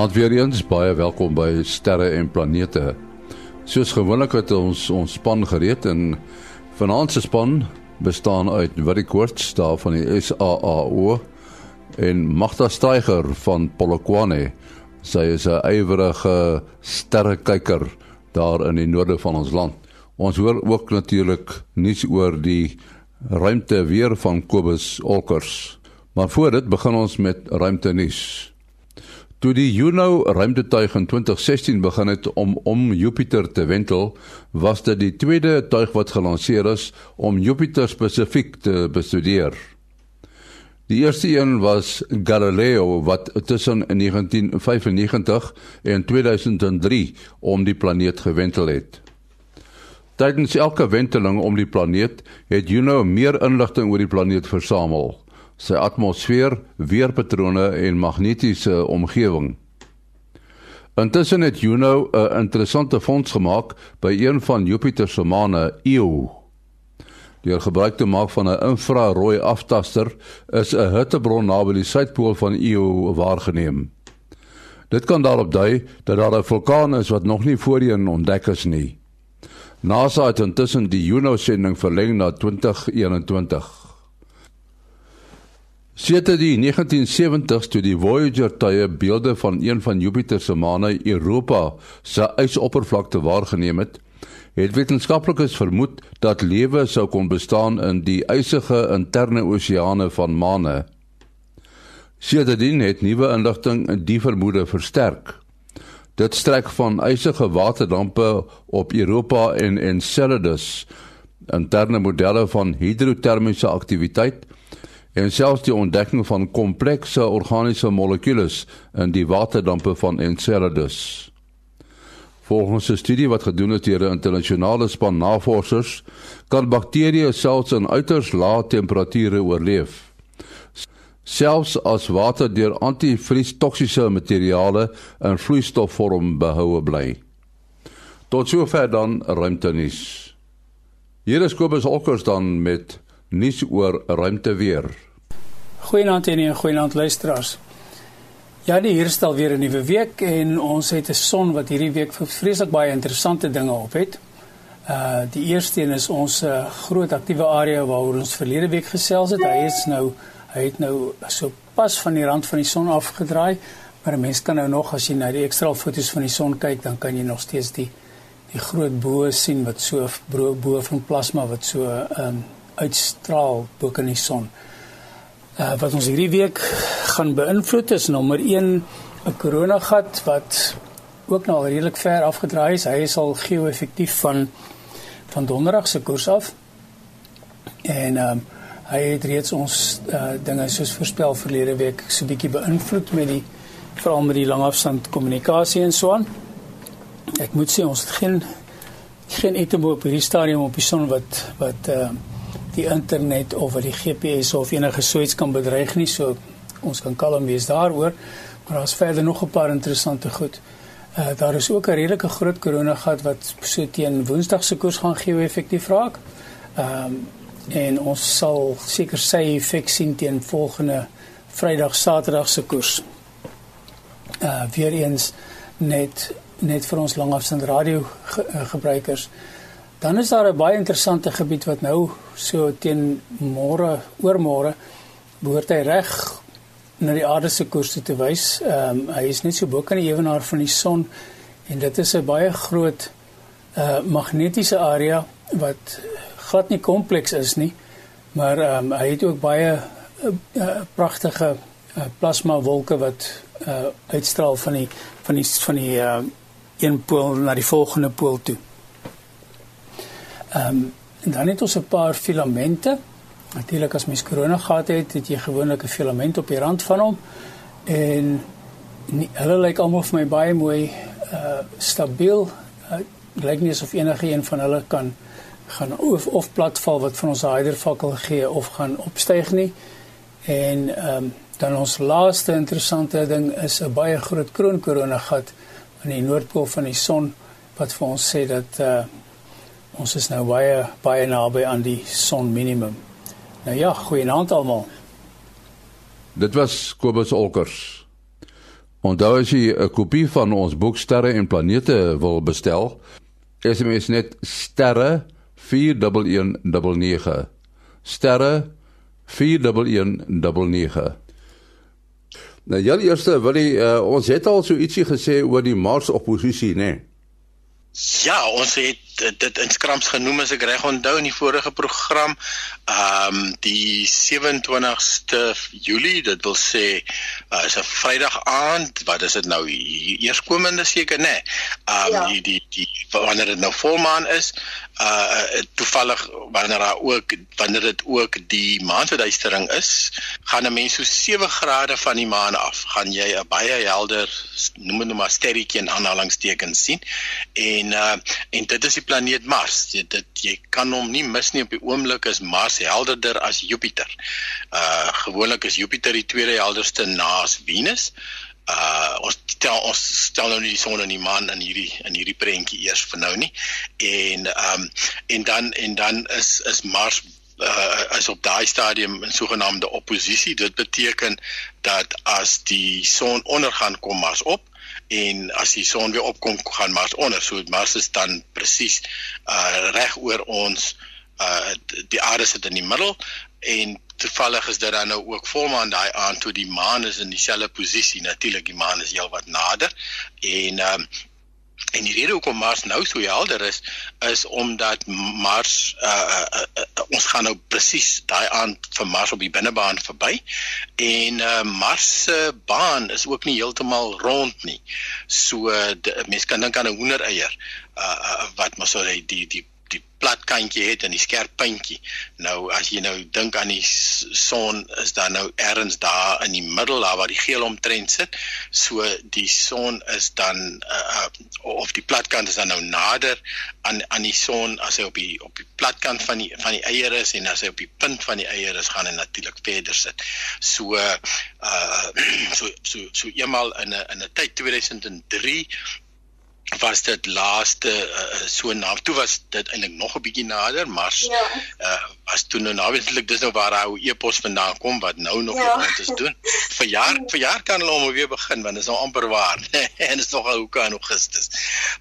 Goeienaand weer eens, baie welkom by Sterre en Planete. Soos gewoonlik het ons ons span gereed en vanaand se span bestaan uit Willie Koorts daar van die SAAO en Magda Steiger van Polokwane. Sy is 'n ywerige sterrekyker daar in die noorde van ons land. Ons hoor ook natuurlik nuus oor die ruimte weer van Kobus Olkers. Maar voor dit begin ons met ruimte nuus. Toe die Juno ruimtetuig in 2016 begin het om om Jupiter te wentel, was dit die tweede tuig wat gelanseer is om Jupiter spesifiek te bestudeer. Die eerste een was Galileo wat tussen 1995 en 2003 om die planeet gewentel het. Tydens elke wenteling om die planeet het Juno meer inligting oor die planeet versamel sy atmosfeer, weerpatrone en magnetiese omgewing. Intussen het Juno 'n interessante fonds gemaak by een van Jupiter se maane, Io. Deur gebruik te maak van 'n infrarooi aftaster is 'n hittebron naby die suidpool van Io waargeneem. Dit kan daarop dui dat daar 'n vulkaan is wat nog nie voorheen ontdek is nie. NASA het intussen die Juno-sending verleng na 2021. Sedert die 1970s toe die Voyager tye beelde van een van Jupiter se maane Europa se ysoppervlakte waargeneem het, het wetenskaplikes vermoed dat lewe sou kon bestaan in die ysige interne oseane van maane. Sedertdien het nuwe inligting die vermoede versterk. Dit strek van ysige waterdampe op Europa en Enceladus, interne modelle van hidrotermiese aktiwiteit en selfs die ontdekking van komplekse organiese molekules in die waterdampe van Enceladus. Volgens 'n studie wat gedoen is deur 'n internasionale span navorsers, kan bakterieë selfs in uiters lae temperature oorleef. Selfs as water deur antivries toksiese materiale in vloeistofvorm behoue bly. Tot sover dan ruimtenis. Hier is Kobus Olkers dan met nuus oor ruimte weer. Goeienaand en goeienaand luisteraars. Ja, die hier stel weer 'n nuwe week en ons het 'n son wat hierdie week vreeslik baie interessante dinge op het. Uh die eerste een is ons uh, groot aktiewe area waaroor ons verlede week gesels het. Hy is nou hy het nou so pas van die rand van die son afgedraai, maar 'n mens kan nou nog as jy na die ekstra foto's van die son kyk, dan kan jy nog steeds die die groot bo sien wat so bo van plasma wat so ehm um, uitstraal bo in die son. Uh, wat ons hierdie week gaan beïnvloed is nommer 1 'n koronagat wat ook nou al redelik ver afgedraai is. Hy is al geo-effektief van van donderdag se koers af. En ehm um, hy het reeds ons uh, dinge soos voorspel verlede week so bietjie beïnvloed met die veral met die langafstand kommunikasie en so aan. Ek moet sê ons het geen geen etemo op hierdie stadium op die son wat wat uh, die internet of wat die GPS of enige soets kan bedreig nie so ons kan kalm wees daaroor maar daar's verder nog 'n paar interessante goed. Uh daar is ook 'n redelike groot korona gat wat so teen Woensdag se koers gaan gee effektief raak. Ehm um, en ons sal seker sy effek sien teen volgende Vrydag Saterdag se koers. Uh weer eens net net vir ons langafstand radio ge, uh, gebruikers. Dan is daar 'n baie interessante gebied wat nou so teen môre, oormôre behoort hy reg na die aarde se koers te wys. Ehm um, hy is net so bo kan die ewenaar van die son en dit is 'n baie groot uh magnetiese area wat glad nie kompleks is nie, maar ehm um, hy het ook baie uh, uh, pragtige uh, plasma wolke wat uh uitstraal van die van die van die uh een pool na die volgende pool toe. Ehm um, en dan het ons 'n paar filamente. Natuurlik as mens korona gehad het, het jy gewoonlik 'n filament op die rand van hom en nie, hulle lyk almal vir my baie mooi uh stabiel. Uh, lyk nie asof enige een van hulle kan gaan of, of platval wat van ons hydervakkel gee of gaan opstyg nie. En ehm um, dan ons laaste interessante ding is 'n baie groot kroonkorona gat aan die noordpool van die son wat vir ons sê dat uh Ons is nou baie baie naby aan die son minimum. Nou ja, goeienaand almal. Dit was Kobus Olkers. Onthou as jy 'n kopie van ons boek Sterre en Planete wil bestel, SMS net sterre 41199. Sterre 41199. Nou ja, eerste wil jy uh, ons het al so ietsie gesê oor die Mars oppositie, né? Nee? Ja, ons het dit in skrams genoem as ek reg onthou in die vorige program. Ehm um, die 27ste Julie, dit wil sê uh, is 'n Vrydag aand, wat is dit nou? Eerskomende seker, né? Nee. Ehm um, ja. die die die wanneer dit nou volmaan is, uh toevallig wanneer daar ook wanneer dit ook die maanverduistering is, gaan 'n mens so 7 grade van die maan af, gaan jy 'n baie helder noem dit nou maar sterretjie in aanhalingstekens sien. En uh en dit is die planeet Mars. Jy dit jy kan hom nie mis nie. Op die oomblik is Mars helderder as Jupiter. Uh gewoonlik is Jupiter die tweede helderste na Venus. Uh ons stel ons stel nou nie die son en die maan in hierdie in hierdie prentjie eers vir nou nie. En ehm um, en dan en dan is is Mars uh is op daai stadium in sogenaamde oppositie. Dit beteken dat as die son ondergaan kom Mars op en as die son weer opkom gaan Mars onder. So Mars is dan presies uh reg oor ons uh die aarde sit in die middel en toevallig is dit dan nou ook volmaan daai aand toe die maan is in dieselfde posisie. Natuurlik die maan is heelwat nader en ehm um, en die rede hoekom Mars nou so helder is is omdat Mars uh, uh, uh, ons gaan nou presies daai aand van Mars op die binnebaan verby. En uh, Mars se uh, baan is ook nie heeltemal rond nie. So mense kan dink aan 'n hoendereier uh, uh, wat maar so die die die die plat kantjie het en die skerp puntjie. Nou as jy nou dink aan die son is daar nou ergens daar in die middel daar waar die geel omtrent sit. So die son is dan uh, of die platkant is dan nou nader aan aan die son as hy op die op die platkant van die van die eier is en as hy op die punt van die eier is gaan hy natuurlik verder sit. So uh so so so eenmal in 'n in 'n tyd 2003 was dit laaste uh, so na toe was dit eintlik nog 'n bietjie nader maar ja. uh, was toe nou naweek dis nou waar hy e-pos vandaan kom wat nou nog ja. iemand is doen vir jaar vir jaar kan hulle hom weer begin want dit is nou amper waar en dit is nog hoe kan Augustus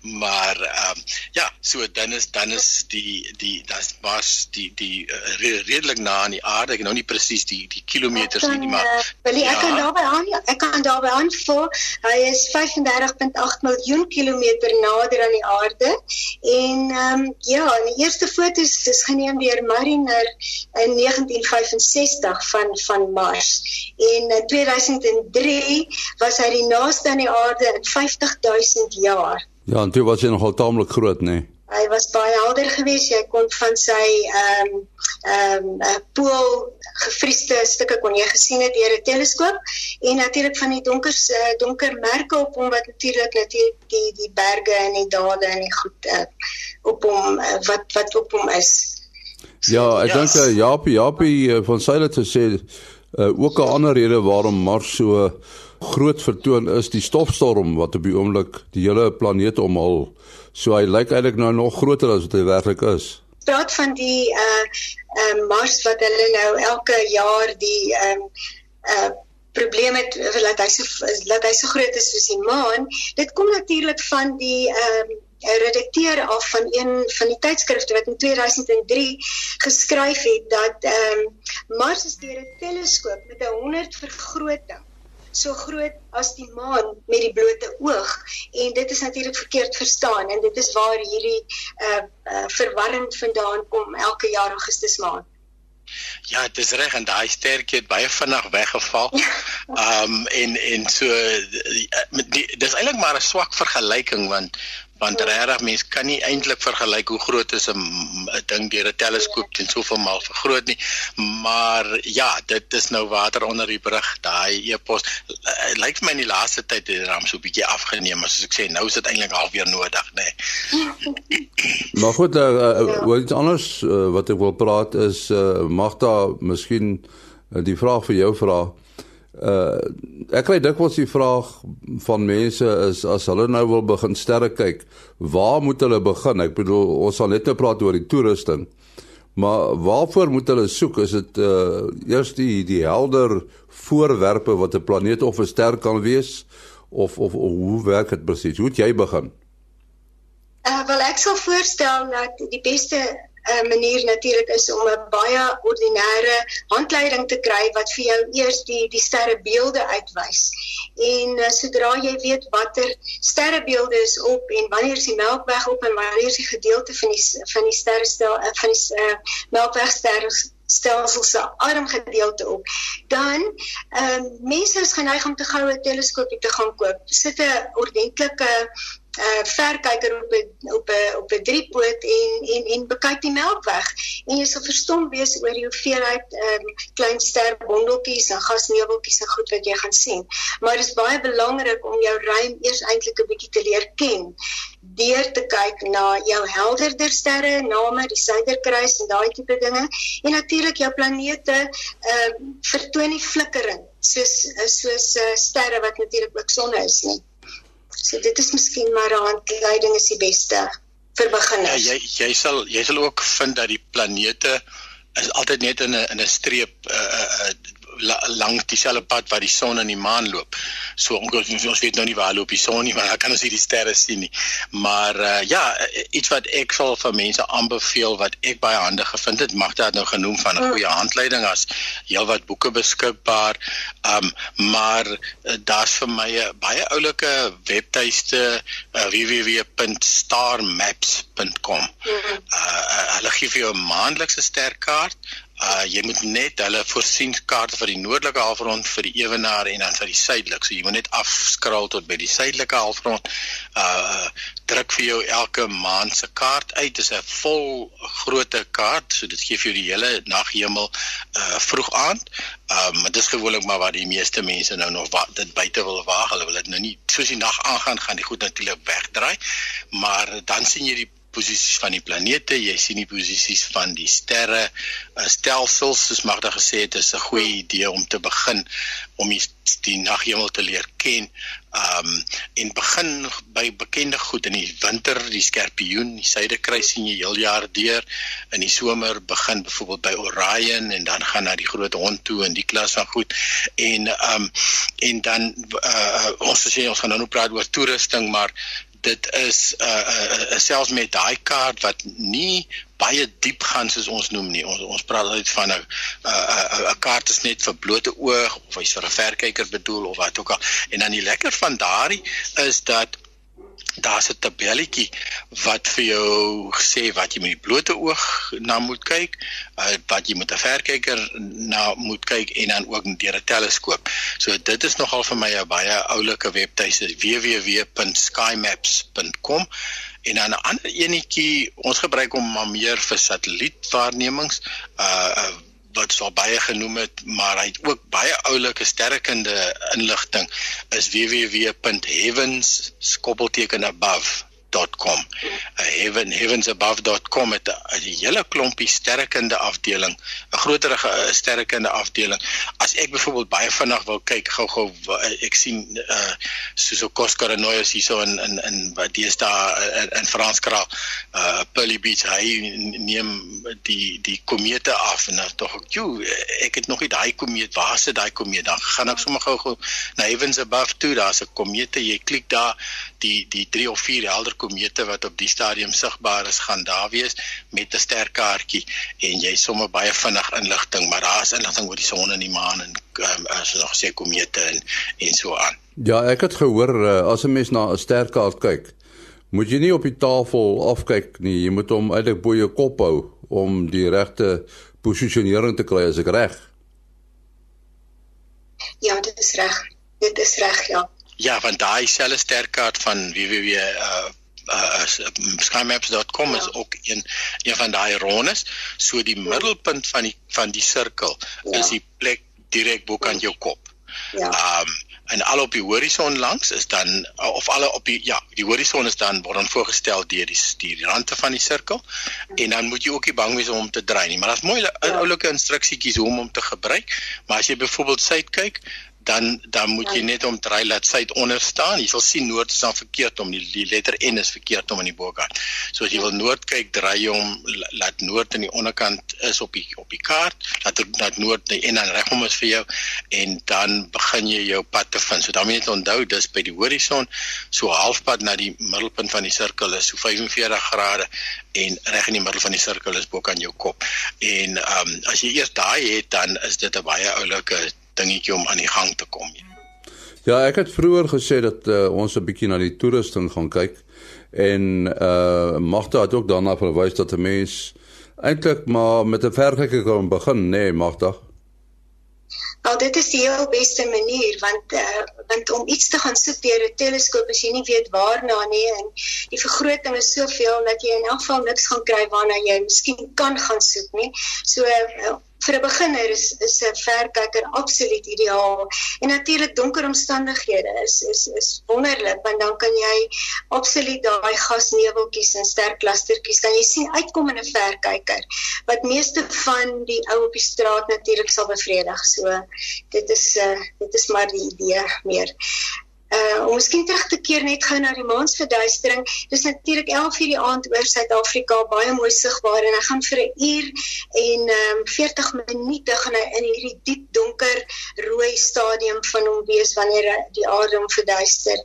maar um, ja so dan is dan is die die das was die die uh, redelik na aan die aarde ek nou nie presies die die kilometers kan, nie maar uh, wil jy, ja. ek kan daarby aan ek kan daarby aan vir hy is 35.8 miljoen kilometer meter nader aan die aarde. En ehm um, ja, die eerste foto's is geneem deur Mariner in 1965 van van Mars. En in 2003 was hy die naaste aan die aarde in 50000 jaar. Ja, en toe was hy nogal taamlik groot, né? Nee? Hy was baie helder geweest. Jy kon van sy ehm um, ehm um, pool gefriesde stukke kon jy gesien het deur 'n teleskoop en natuurlik van die donker uh, donker merke op hom wat natuurlik natuurlik die die berge en die dale en die goed uh, op hom uh, wat wat op hom is. Ja, ek yes. dink uh, Japie Japie van Syle te sê uh, ook 'n ander rede waarom Mars so groot vertoon is die stofstorm wat op die oomblik die hele planeet omhaal. So hy lyk eintlik nou nog groter as wat hy werklik is. Praat van die uh uh Mars wat hulle nou elke jaar die um uh probleme het dat hy so dat hy so groot is soos die maan. Dit kom natuurlik van die um 'n redakteur af van een van die tydskrifte wat in 2003 geskryf het dat ehm um, Mars is deur 'n teleskoop met 'n 100 vergroting so groot as die maan met die blote oog en dit is natuurlik verkeerd verstaan en dit is waar hierdie uh, uh verwarring vandaan kom elke jaar Augustus maand. Ja, dit is reg en daai sterkie het baie vinnig weggeval. Ehm um, en en so dis eintlik maar 'n swak vergelyking want want regtig mense kan nie eintlik vergelyk hoe groot is 'n ding deur 'n teleskoop teen soveel maal vergroot nie. Maar ja dit is nou water onder die brug daai e-pos lyk vir my in die laaste tyd het dit ram so 'n bietjie afgeneem as ek sê nou is dit eintlik half weer nodig nê. Nee. maar goed uh, uh, wat iets anders uh, wat ek wil praat is uh, Magda miskien uh, die vraag vir jou vra Uh ek kry dikwels die vraag van mense is as hulle nou wil begin sterre kyk, waar moet hulle begin? Ek bedoel ons sal net nou praat oor die toerusting. Maar waarvoor moet hulle soek? Is dit uh eers die die helder voorwerpe wat 'n planeet of 'n ster kan wees of of hoe werk dit presies? Hoe het jy begin? Uh, wel ek sal voorstel dat die beste 'n manier natuurlik is om 'n baie ordinêre handleiding te kry wat vir jou eers die die sterrebeelde uitwys. En uh, sodra jy weet watter sterrebeelde is op en wanneer is die Melkweg op en wanneer is die gedeelte van die van die sterrestel uh, van die uh, Melkwegster stelsel se armgedeelte op dan ehm uh, mense is geneig om te goue teleskoopie te gaan koop sit 'n ordentlike uh verkyker op 'n op 'n op 'n driepoot en en en bekyk die melkweg en jy sal verstom wees oor die hoeveelheid um klein sterbondeltjies en gasneveltjies en goed wat jy gaan sien. Maar dit is baie belangrik om jou ruim eers eintlik 'n bietjie te leer ken deur te kyk na jou helderder sterre, name die Suiderkruis en daai tipe dinge en natuurlik jou planete um vertoon nie flikkering soos soos uh, sterre wat natuurlik ook sonne is nie. So dit is miskien maar 'n handleiding is die beste vir beginners. Ja, jy jy sal jy sal ook vind dat die planete is altyd net in 'n in 'n streep uh, uh, langs dieselfde pad waar die son en die maan loop. So ons ons weet nou nie waar loop die son nie, maar dan kan ons nie die sterre sien nie. Maar uh, ja, iets wat ek sal vir mense aanbeveel wat ek baie handig gevind het, mag dit nou genoem van 'n goeie handleiding as heelwat boeke beskikbaar. Um maar uh, daar's vir my 'n baie oulike webtuiste uh, www.starmaps.com. Uh, hulle gee vir jou 'n maandelikse sterkaart Uh jy moet net hulle voorsien kaarte vir die noordelike halfrond vir die ewenaar en dan vir die suidelike. So jy moet net afskraal tot by die suidelike halfrond. Uh druk vir jou elke maand se kaart uit. Dit is 'n vol grootte kaart, so dit gee vir jou die hele naghemel uh vroeg aand. Um dit is gewoonlik maar waar die meeste mense nou nog wat dit buite wil waag. Hulle wil dit nou nie soos die nag aangaan gaan die goed natuurlik wegdraai. Maar dan sien jy die posisies van die planete, jy sien die posisies van die sterre, uh, stelsels, soos Magda gesê het, is 'n goeie idee om te begin om die, die naghemel te leer ken. Um en begin by bekende goed in die winter, die skorpioen, die suidekruis sien jy heel jaar deur. In die somer begin byvoorbeeld by Orion en dan gaan na die groot hond toe en die klas van goed. En um en dan uh, ons sê ons gaan nou praat oor toerusting, maar dit is uh, uh, uh selfs met daai kaart wat nie baie diep gaan soos ons noem nie. Ons ons praat altyd van 'n 'n 'n kaart is net vir blote oog of hy's vir 'n verkyker bedoel of wat ook al. En dan die lekker van daardie is dat daar's 'n tabelletjie wat vir jou sê wat jy met die blote oog na moet kyk, uh, wat jy met 'n verkyker na moet kyk en dan ook deur 'n teleskoop. So dit is nogal vir my 'n baie oulike webtuiste www.skymaps.com en dan 'n ander enetjie ons gebruik hom maar meer vir satellietwaarnemings uh wat so baie genoem het, maar hy het ook baie oulike sterrekunde inligting is www.heavens skoppelteken above heavensabove.com. Uh, heaven heavensabove.com het 'n hele klompie sterrekunde afdeling, 'n groter uh, sterrekunde afdeling. As ek byvoorbeeld baie vinnig wil kyk gou-gou uh, ek sien uh soos op Koskaronoyos hierso in in in wat dis daar in, in Franskraal uh Pearly Beach hy neem die die komete af en dan tog ek joe ek het nog nie daai komeet waar sit daai komeet dan gaan ek sommer gou-gou na Heavensabove toe daar's 'n komete jy klik daar die die 3 of 4 helder komete wat op die stadium sigbaar is gaan daar wees met 'n sterk kaartjie en jy sommer baie vinnig inligting maar daar is inligting oor die son en die maan en um, as nog sê komete en en so aan. Ja, ek het gehoor uh, as 'n mens na 'n sterkaart kyk, moet jy nie op die tafel afkyk nie, jy moet hom eintlik bo jou kop hou om die regte posisionering te kry as ek reg. Ja, dit is reg. Dit is reg, ja. Ja, want daai selfe sterkaart van www uh uh, skymaps.com ja. is ook een een van daai rondes. So die ja. middelpunt van die van die sirkel ja. is die plek direk bo kan jou kop. Ja. Um en al op die horison langs is dan of alle op die ja, die horison is dan word dan voorgestel deur die die rande van die sirkel en dan moet jy ook nie bang wees om hom te draai nie, maar daar's mooi ja. oulike instruksietjies hoe om hom te gebruik. Maar as jy byvoorbeeld suid kyk, dan dan moet jy net omdraai laat suid onder staan. Jy sal sien noord is dan verkeerd om die, die letter N is verkeerd om aan die bokant. So as jy wil noord kyk, draai jy hom laat noord aan die onderkant is op die op die kaart. Laat laat noord die N dan regom is vir jou en dan begin jy jou pad te vind. So dan moet jy onthou dis by die horison, so halfpad na die middelpunt van die sirkel is so 45 grade en reg in die middel van die sirkel is bo kan jou kop. En ehm um, as jy eers daai het, dan is dit 'n baie oulike dingetjie om aan die gang te kom. Ja, ek het vroeër gesê dat uh, ons 'n bietjie na die toerusting gaan kyk en uh Magda het ook daarna verwys dat 'n mens eintlik maar met 'n verkyker kan begin, nê, nee, Magda? Al dit is die heel beste manier want uh, want om iets te gaan soek deur 'n teleskoop as jy nie weet waarna nie en die vergroting is soveel dat jy in elk geval niks gaan kry waarna jy miskien kan gaan soek nie. So uh, vir 'n beginner is is 'n verkyker absoluut ideaal. En natuurlik donker omstandighede is is is wonderlik want dan kan jy absoluut daai gasneveltjies en sterk klastertjies kan jy sien uitkom in 'n verkyker wat meeste van die ou op die straat natuurlik sal bevredig. So dit is uh, dit is maar die idee meer uh om miskien terug te keer net gou na die maansverduistering. Dis natuurlik 11:00 die aand oor Suid-Afrika baie mooi sigbaar en hy gaan vir 'n uur en um 40 minute gaan hy in hierdie diep donker rooi stadium van hom wees wanneer die aarde hom verduister.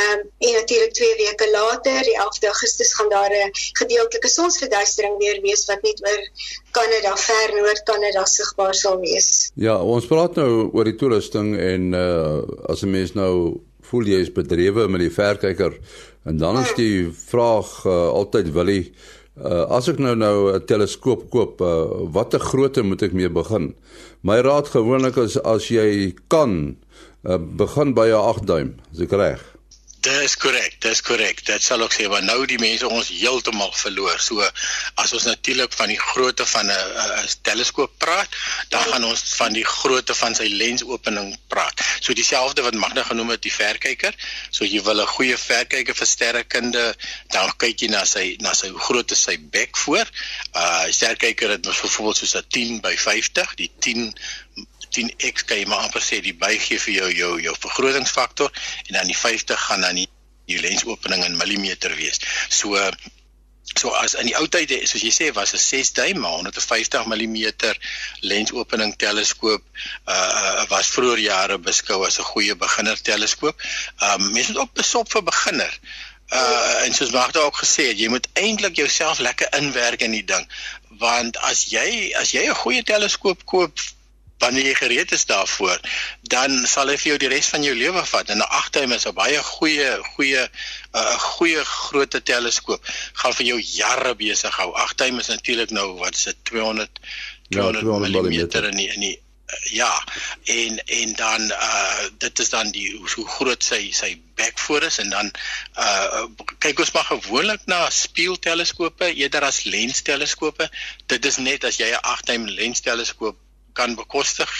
Um en natuurlik 2 weke later, die 11de Augustus gaan daar 'n gedeeltelike sonsverduistering weer wees wat net oor Kanada ver noord Kanada sigbaar sal wees. Ja, ons praat nou oor die toerusting en uh as 'n mens nou voel jy is bedrewe met die verkyker. En dan is die vraag uh, altyd wil jy uh, as ek nou nou 'n teleskoop koop uh, watter grootte moet ek mee begin? My raad gewoonlik is as jy kan uh, begin by 'n 8 duim as ek reg Dis korrek, dis korrek. Dit sal ook sê want nou die mense ons heeltemal verloor. So as ons natuurlik van die grootte van 'n teleskoop praat, dan gaan ons van die grootte van sy lensopening praat. So dieselfde wat Magna genoem het die verkyker. So jy wil 'n goeie verkyker vir sterrekunde, dan kyk jy na sy na sy grootte sy bek voor. Uh sterkyker het byvoorbeeld soos 'n 10 by 50, die 10 10x kan jy maar amper sê die bygee vir jou jou jou vergrotingsfaktor en dan die 50 gaan dan die, die lensopening in millimeter wees. So so as in die ou tyd soos jy sê was 'n 6 duim maar 150 mm lensopening teleskoop uh was vroeër jare beskou as 'n goeie beginner teleskoop. Um mense moet ook besop vir beginner. Uh en soos Magda ook gesê het, jy moet eintlik jouself lekker inwerk in die ding want as jy as jy 'n goeie teleskoop koop wanneer jy gereed is daarvoor, dan sal hy vir jou die res van jou lewe vat. En 'n agterhom is 'n baie goeie goeie 'n uh, goeie groot teleskoop. Gaan vir jou jare besig hou. Agterhom is natuurlik nou wat is dit 200 200, ja, 200 mm in die, in die uh, ja. En en dan uh dit is dan die hoe groot sy sy bek voor is. En dan uh kyk ons maar gewoonlik na spieelteleskope eerder as lensteleskope. Dit is net as jy 'n 8 duim lensteleskoop kan bekostig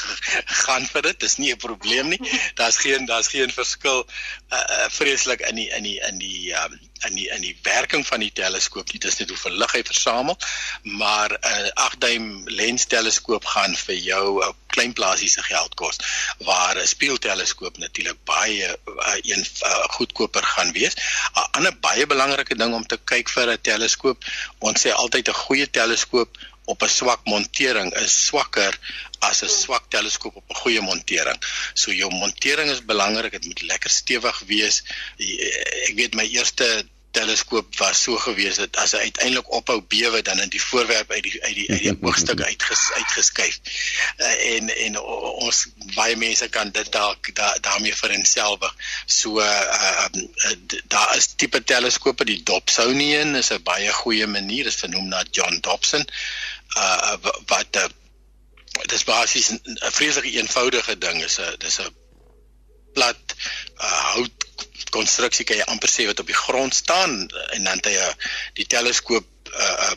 gaan vir dit. Dis nie 'n probleem nie. Daar's geen daar's geen verskil uh, uh vreeslik in die in die in die um in die in die werking van die teleskoop nie. Dis net hoe verlig hy versamel. Maar 'n uh, 8 duim lens teleskoop gaan vir jou 'n uh, klein plaasie se geld kos waar 'n spieelteleskoop natuurlik baie uh, een uh, goedkoper gaan wees. 'n uh, Ander baie belangrike ding om te kyk vir 'n teleskoop, ons sê altyd 'n goeie teleskoop op 'n swak montering is swakker as 'n swak teleskoop op 'n goeie montering. So jou montering is belangrik, dit moet lekker stewig wees. Ek weet my eerste teleskoop was so gewees dat as hy uiteindelik ophou bewe dan in die voorwerp uit die uit die uit die oogstuk uitges, uitgeskuif. Uh, en en ons baie mense kan dit dalk da, daarmee vereenselwig. So uh, uh, daar is tipe teleskope die Dobsonian is 'n baie goeie manier, dit is vernoem na John Dobson uh wat uh, dis basies 'n vreeslike eenvoudige ding is 'n dis 'n plat uh, hout konstruksie kan jy amper sê wat op die grond staan en dan hy die teleskoop uh,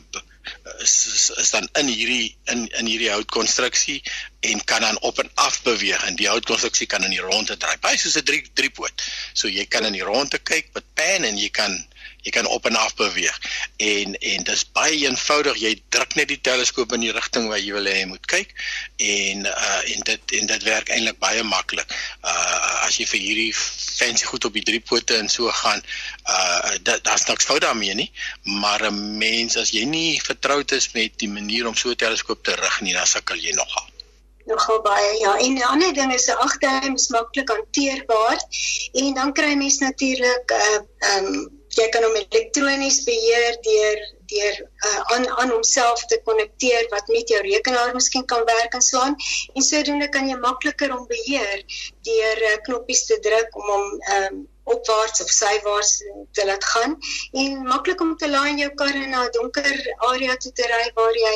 is, is, is dan in hierdie in in hierdie houtkonstruksie en kan dan op en af beweeg en die houtkonstruksie kan in die ronde draai. Baie soos 'n drie driepoot. So jy kan in die ronde kyk met pen en jy kan jy kan op en af beweeg. en en dis baie eenvoudig. Jy druk net die teleskoop in die rigting waar jy wil hê jy moet kyk. En uh en dit en dit werk eintlik baie maklik. Uh as jy vir hierdie fancy goed op die drie pote en so gaan uh daar's niks fout daarmee nie. Maar 'n mens as jy nie vertroud is met die manier om so 'n teleskoop te rig nie dan sukkel jy nogal. Nogal baie ja. En 'n ander ding is 'n agterhou is maklik hanteerbaar. En dan kry mens natuurlik 'n uh, um, jy kan hom elektronies beheer deur deur uh, aan aan homself te konnekteer wat met jou rekenaar miskien kan werk en so aan en sodoende kan jy makliker hom beheer deur uh, knoppies te druk om hom um, opwaarts of sywaarts te laat gaan en maklik om te laai in jou kar in 'n donker area toe te ry waar jy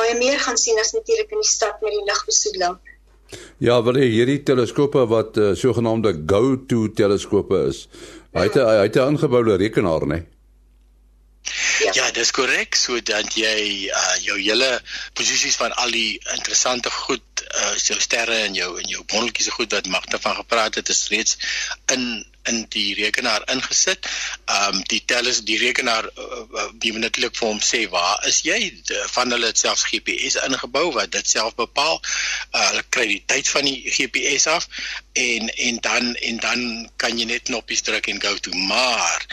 baie meer gaan sien as natuurlik in die stad met die ligbesoedeling. Ja, wel hierdie teleskope wat uh, sogenaamde go-to teleskope is. Hy het hy het 'n ingeboude rekenaar, né? Nee? Ja, ja dis korrek sodat jy uh, jou hele posisies van al die interessante goed, uh, jou sterre en jou en jou bondeltjies se goed wat Magda van gepraat het, is reeds in in die rekenaar ingesit. Ehm um, die tellers die rekenaar uh, die moet natuurlik vir hom sê waar is jy de, van hulle het selfs GPS ingebou wat dit self bepaal. Uh, hulle kry die tyd van die GPS af en en dan en dan kan jy net knoppies druk en go to maar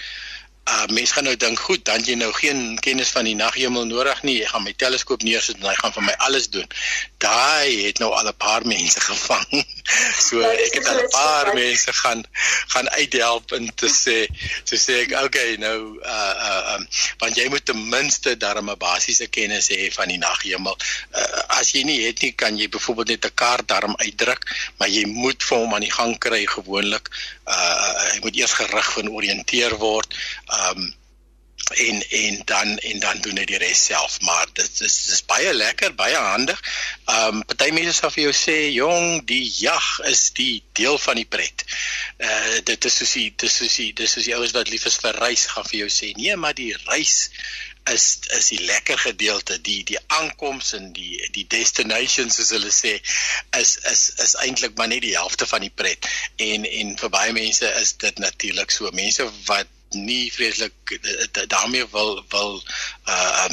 uh mens gaan nou dink goed dan jy nou geen kennis van die naghemel nodig nie. Jy gaan my teleskoop neersit en hy gaan vir my alles doen. Daai het nou al 'n paar mense gevang. So ek het al 'n paar mense gaan gaan uithelp en te sê te sê ek okay nou uh uh um, want jy moet ten minste darm 'n basiese kennis hê van die naghemel. Uh, as jy nie het nie kan jy byvoorbeeld net 'n kaart darm uitdruk maar jy moet vir hom aan die gang kry gewoonlik. Uh hy moet eers gerig en oriënteer word Ehm um, en en dan en dan doen hy die res self maar dit is dis baie lekker baie handig. Ehm um, party mense sal vir jou sê jong die jag is die deel van die pret. Uh dit is soos die dis soos die dis soos die ouens wat lief is vir reis gaan vir jou sê nee maar die reis is is die lekker gedeelte die die aankoms en die die destinations soos hulle sê is is is eintlik maar net die helfte van die pret en en vir baie mense is dit natuurlik so mense wat nie vreeslik eh, daarmee wil wil uh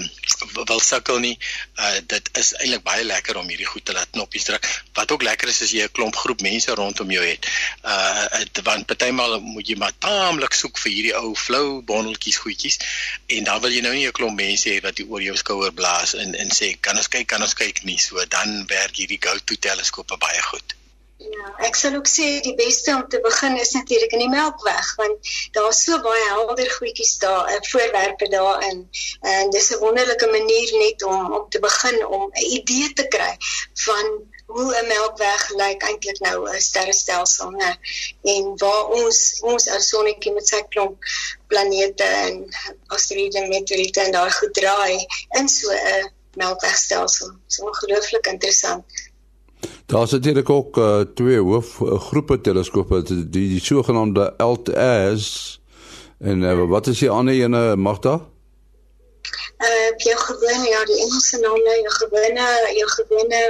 wil sukkel nie. Uh dit is eintlik baie lekker om hierdie goed te laat knoppies druk. Wat ook lekker is as jy 'n klomp groep mense rondom jou het. Uh want partymal moet jy maar taamlik soek vir hierdie ou flou bondeltjies goedjies en dan wil jy nou nie 'n klomp mense hê wat oor jou skouer blaas en en sê kan ons kyk kan ons kyk nie. So dan werk hierdie go-to teleskope baie goed. Ja, ek sal ook sê die beste om te begin is natuurlik in die Melkweg want daar's so baie helder goedjies daar, eh, voorwerpe daarin. En dis 'n wonderlike manier net om om te begin om 'n idee te kry van hoe 'n Melkweg lyk eintlik nou 'n sterrestelsel, né? En waar ons ons ou sonnetjie met sy klomp planete en asteroïde, meteoriete en daai goed draai in so 'n Melkwegstelsel. Dit is ongelooflik interessant. Daar's natuurlik ook uh, twee hoofgroepe uh, teleskope, die die, sogenaamde LTS en uh, wat is die ander ene Magda? Uh jou gewone ja, die Engelse naam nou, jou gewone, jou gewone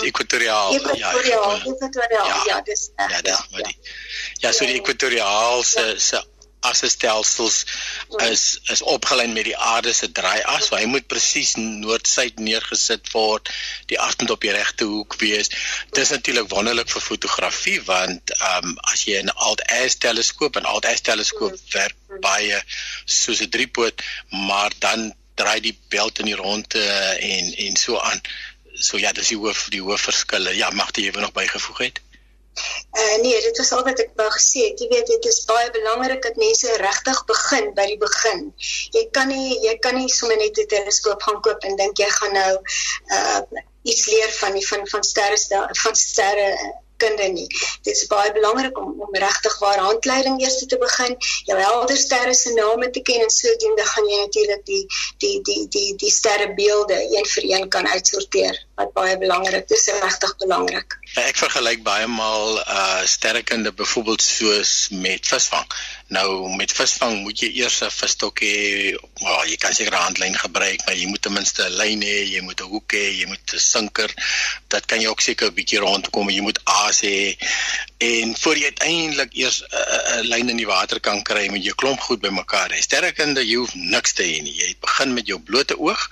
ekwatoriaal ja ekwatoriaal ja, ja. dis ja dis maar die ja so die ekwatoriaal se se asstelsels is is opgelyn met die aarde se draaias. So hy moet presies noord-suid neergesit word, die afstand op die regte hoek wees. Dis natuurlik wonderlik vir fotografie want ehm um, as jy 'n alt-ass teleskoop en alt-ass teleskoop werk baie soos 'n driepoot, maar dan draai die belt in die ronde en en so aan. So ja, dis die hoof die hoof verskille. Ja, mag jy ewe nog bygevoeg het? Uh, nee, dit was al wat ek wou gesê het. Jy weet, dit is baie belangrik dat mense regtig begin by die begin. Jy kan nie jy kan nie sommer net 'n teleskoop gaan koop en dink jy gaan nou uh iets leer van die van van sterre van sterre kunde nie. Dit is baie belangrik om om regtig waar handleiding eers te begin, jou helder sterre se name te ken en sodoende gaan jy natuurlik die die die die die sterrebeelde een vir een kan uitsorteer. Wat baie belangrik is, regtig belangrik. Ek vergelyk baie maal uh sterkende byvoorbeeld soos met visvang. Nou met visvang moet jy eers 'n visstok hê. Well, jy kan seker 'n handlyn gebruik, maar jy moet ten minste 'n lyn hê, jy moet 'n hoek hê, jy moet 'n sinker. Dit kan jy ook seker 'n bietjie rondkom, jy moet aas hê. En voor jy uiteindelik eers 'n uh, uh, lyn in die water kan kry, moet jy klomp goed bymekaar hê. Sterkende jy hoef niks te hê nie. Jy begin met jou blote oog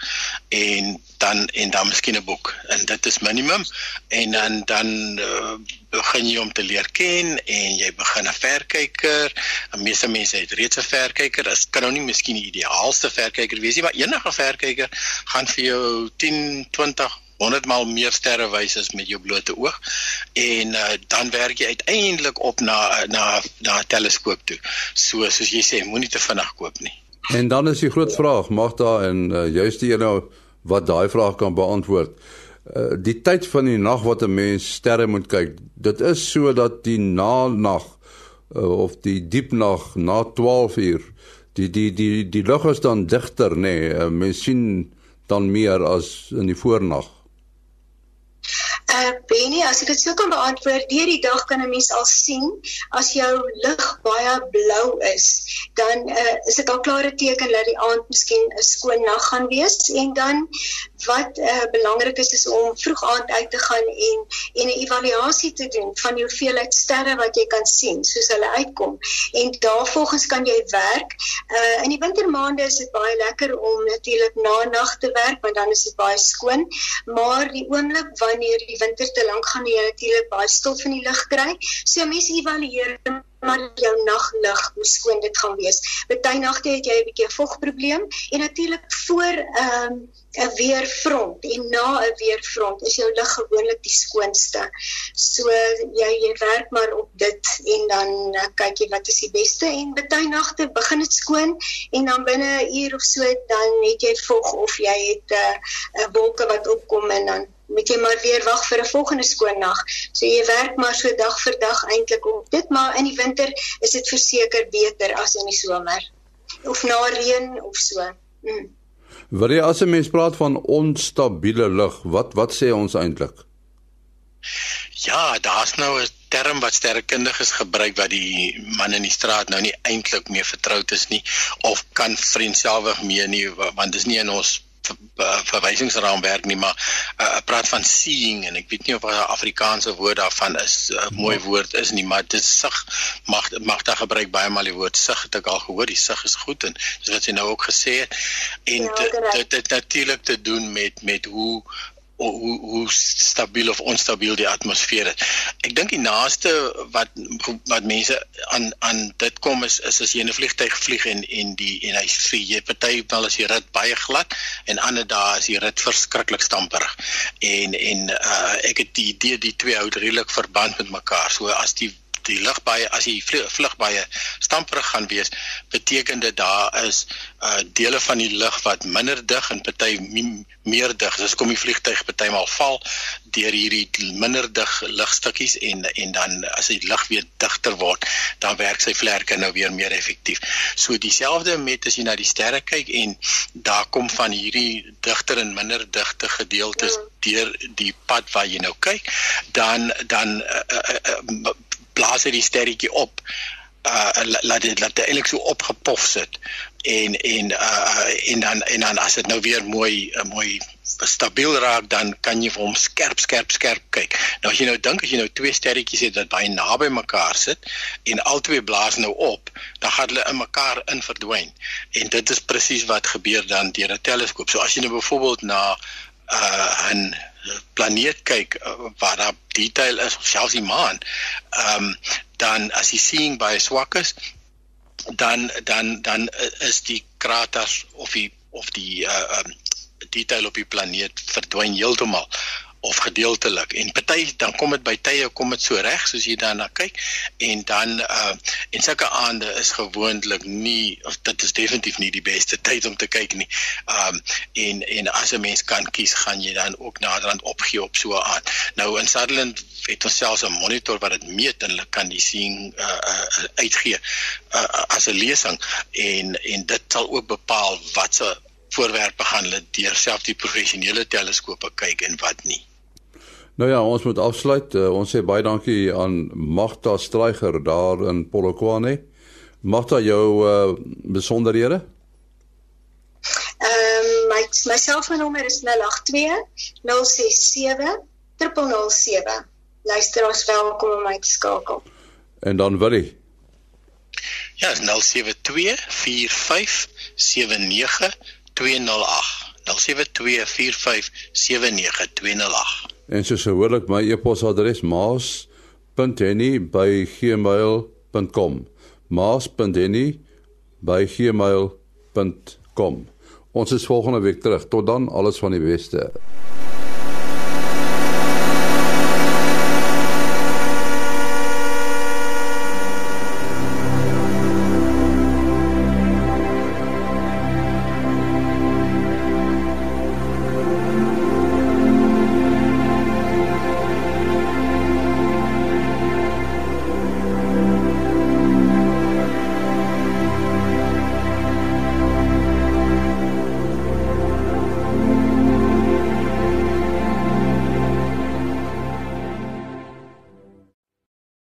en dan en dan miskien 'n boek. En dit is minimum en dan dan uh, begin jy om te leer ken en jy begin 'n verkyker. Die meeste mense het reeds 'n verkyker. Dit kan nou nie miskien die ideaalste verkyker wees nie, maar enige verkyker gaan vir jou 10, 20 100 maal meer sterre wys as met jou blote oog en uh, dan werk jy uiteindelik op na na na 'n teleskoop toe. So soos jy sê, moenie te vinnig koop nie. En dan is die groot vraag, mag daar en uh, juist die nou wat daai vraag kan beantwoord. Uh, die tyd van die nag wat 'n mens sterre moet kyk, dit is so dat die na-nag uh, of die diepnag na 12 uur, die die die die lug is dan digter nê, nee, uh, mens sien dan meer as in die voornag. Uh Benny, as ek dit sou kan beantwoord, deur die dag kan 'n mens al sien as jou lig baie blou is, dan uh, is dit al klare teken dat die aand miskien 'n skoon nag gaan wees. En dan wat uh, belangrik is is om vroeg aand uit te gaan en en 'n evaluasie te doen van die hoeveelheid sterre wat jy kan sien soos hulle uitkom en daarvolgens kan jy werk. Uh in die wintermaande is dit baie lekker om natuurlik na nag te werk want dan is dit baie skoon, maar die oomblik wanneer die winter te lank gaan jy natuurlik baie stof in die lug kry. So mense evalueer maar jou naglig hoe skoon dit gaan wees. Party nagte het jy 'n bietjie vogprobleem en natuurlik voor 'n um, 'n weerfront en na 'n weerfront is jou lug gewoonlik die skoonste. So jy jy werk maar op dit en dan uh, kyk jy wat is die beste en party nagte begin dit skoon en dan binne 'n uur of so dan het jy vog of jy het 'n uh, uh, wolke wat opkom en dan moet jy maar weer wag vir 'n volgende skoon nag. So jy werk maar so dag vir dag eintlik op dit, maar in die winter is dit verseker beter as in die somer of na reën of so. Mm. Wat jy as 'n mens praat van onstabiele lug, wat wat sê ons eintlik? Ja, daar's nou 'n term wat sterrekundiges gebruik wat die man in die straat nou nie eintlik meer vertroud is nie of kan vriendselfig mee nie want dis nie in ons verwysingsraamwerk nie maar uh, praat van seeing en ek weet nie of 'n Afrikaanse woord daarvan is 'n uh, mooi woord is nie maar dit sig mag mag daar gebruik baie maal die woord sig het ek al gehoor die sig is goed en dis wat jy nou ook gesê het en ja, dit het natuurlik te doen met met hoe hoe hoe stabiel of onstabiel die atmosfeer is. Ek dink die naaste wat wat mense aan aan dit kom is is as jy in 'n vliegtyg vlieg en en die en hy sê jy party wel as die rit baie glad en ander dae is die rit verskriklik stamperig. En en uh, ek het die idee die twee hou redelik verband met mekaar. So as die die lug baie as jy vlug baie stamperig gaan wees beteken dit daar is uh dele van die lug wat minder dig en party meer dig dis kom die vliegtyg partymal val deur hierdie minder dig lugstukkies en en dan as die lug weer digter word dan werk sy vlerke nou weer meer effektief so dieselfde met as jy na die sterre kyk en daar kom van hierdie digter en minder digte gedeeltes ja. deur die pad waar jy nou kyk dan dan uh, uh, uh, blaas hy die sterretjie op uh laat dit laat dit eintlik so opgepof sit en en uh en dan en dan as dit nou weer mooi uh, mooi stabiel raak dan kan jy vir hom skerp skerp skerp kyk. Nou as jy nou dink as jy nou twee sterretjies het wat baie naby mekaar sit en albei blaas nou op, dan gaan hulle in mekaar in verdwyn. En dit is presies wat gebeur dan deur 'n teleskoop. So as jy nou byvoorbeeld na uh 'n planeet kyk uh, waar daar detail is of selfs die maan, ehm um, dan as die seeing baie swak is, dan dan dan is die kraters of die of die uh um detail op die planeet verdwyn heeltemal of gedeeltelik en party dan kom dit by tye kom dit so reg soos jy daarna kyk en dan uh en sulke aande is gewoonlik nie of dit is definitief nie die beste tyd om te kyk nie. Um en en as 'n mens kan kies gaan jy dan ook naderhand opgee op so 'n aand. Nou in Sutherland het ons selfs 'n monitor wat dit meet en hulle kan die sien uh, uh uitgee uh, as 'n lesing en en dit sal ook bepaal wat se voorwerpe gaan hulle deur self die professionele teleskope kyk en wat nie. Nou ja, ons moet afsluit. Uh, ons sê baie dankie aan Magda Streiger daar in Polokwane. Magda jou uh, besonderhede? Ehm um, my my selfoonnommer is 082 067 007. Luisteraars welkom om my te skakel. En dan wil jy Ja, 072 45 79 208. 072 45 79 208. En soos gewoonlik my e-posadres maas.henny@gmail.com. maas.henny@gmail.com. Ons is volgende week terug. Tot dan, alles van die beste.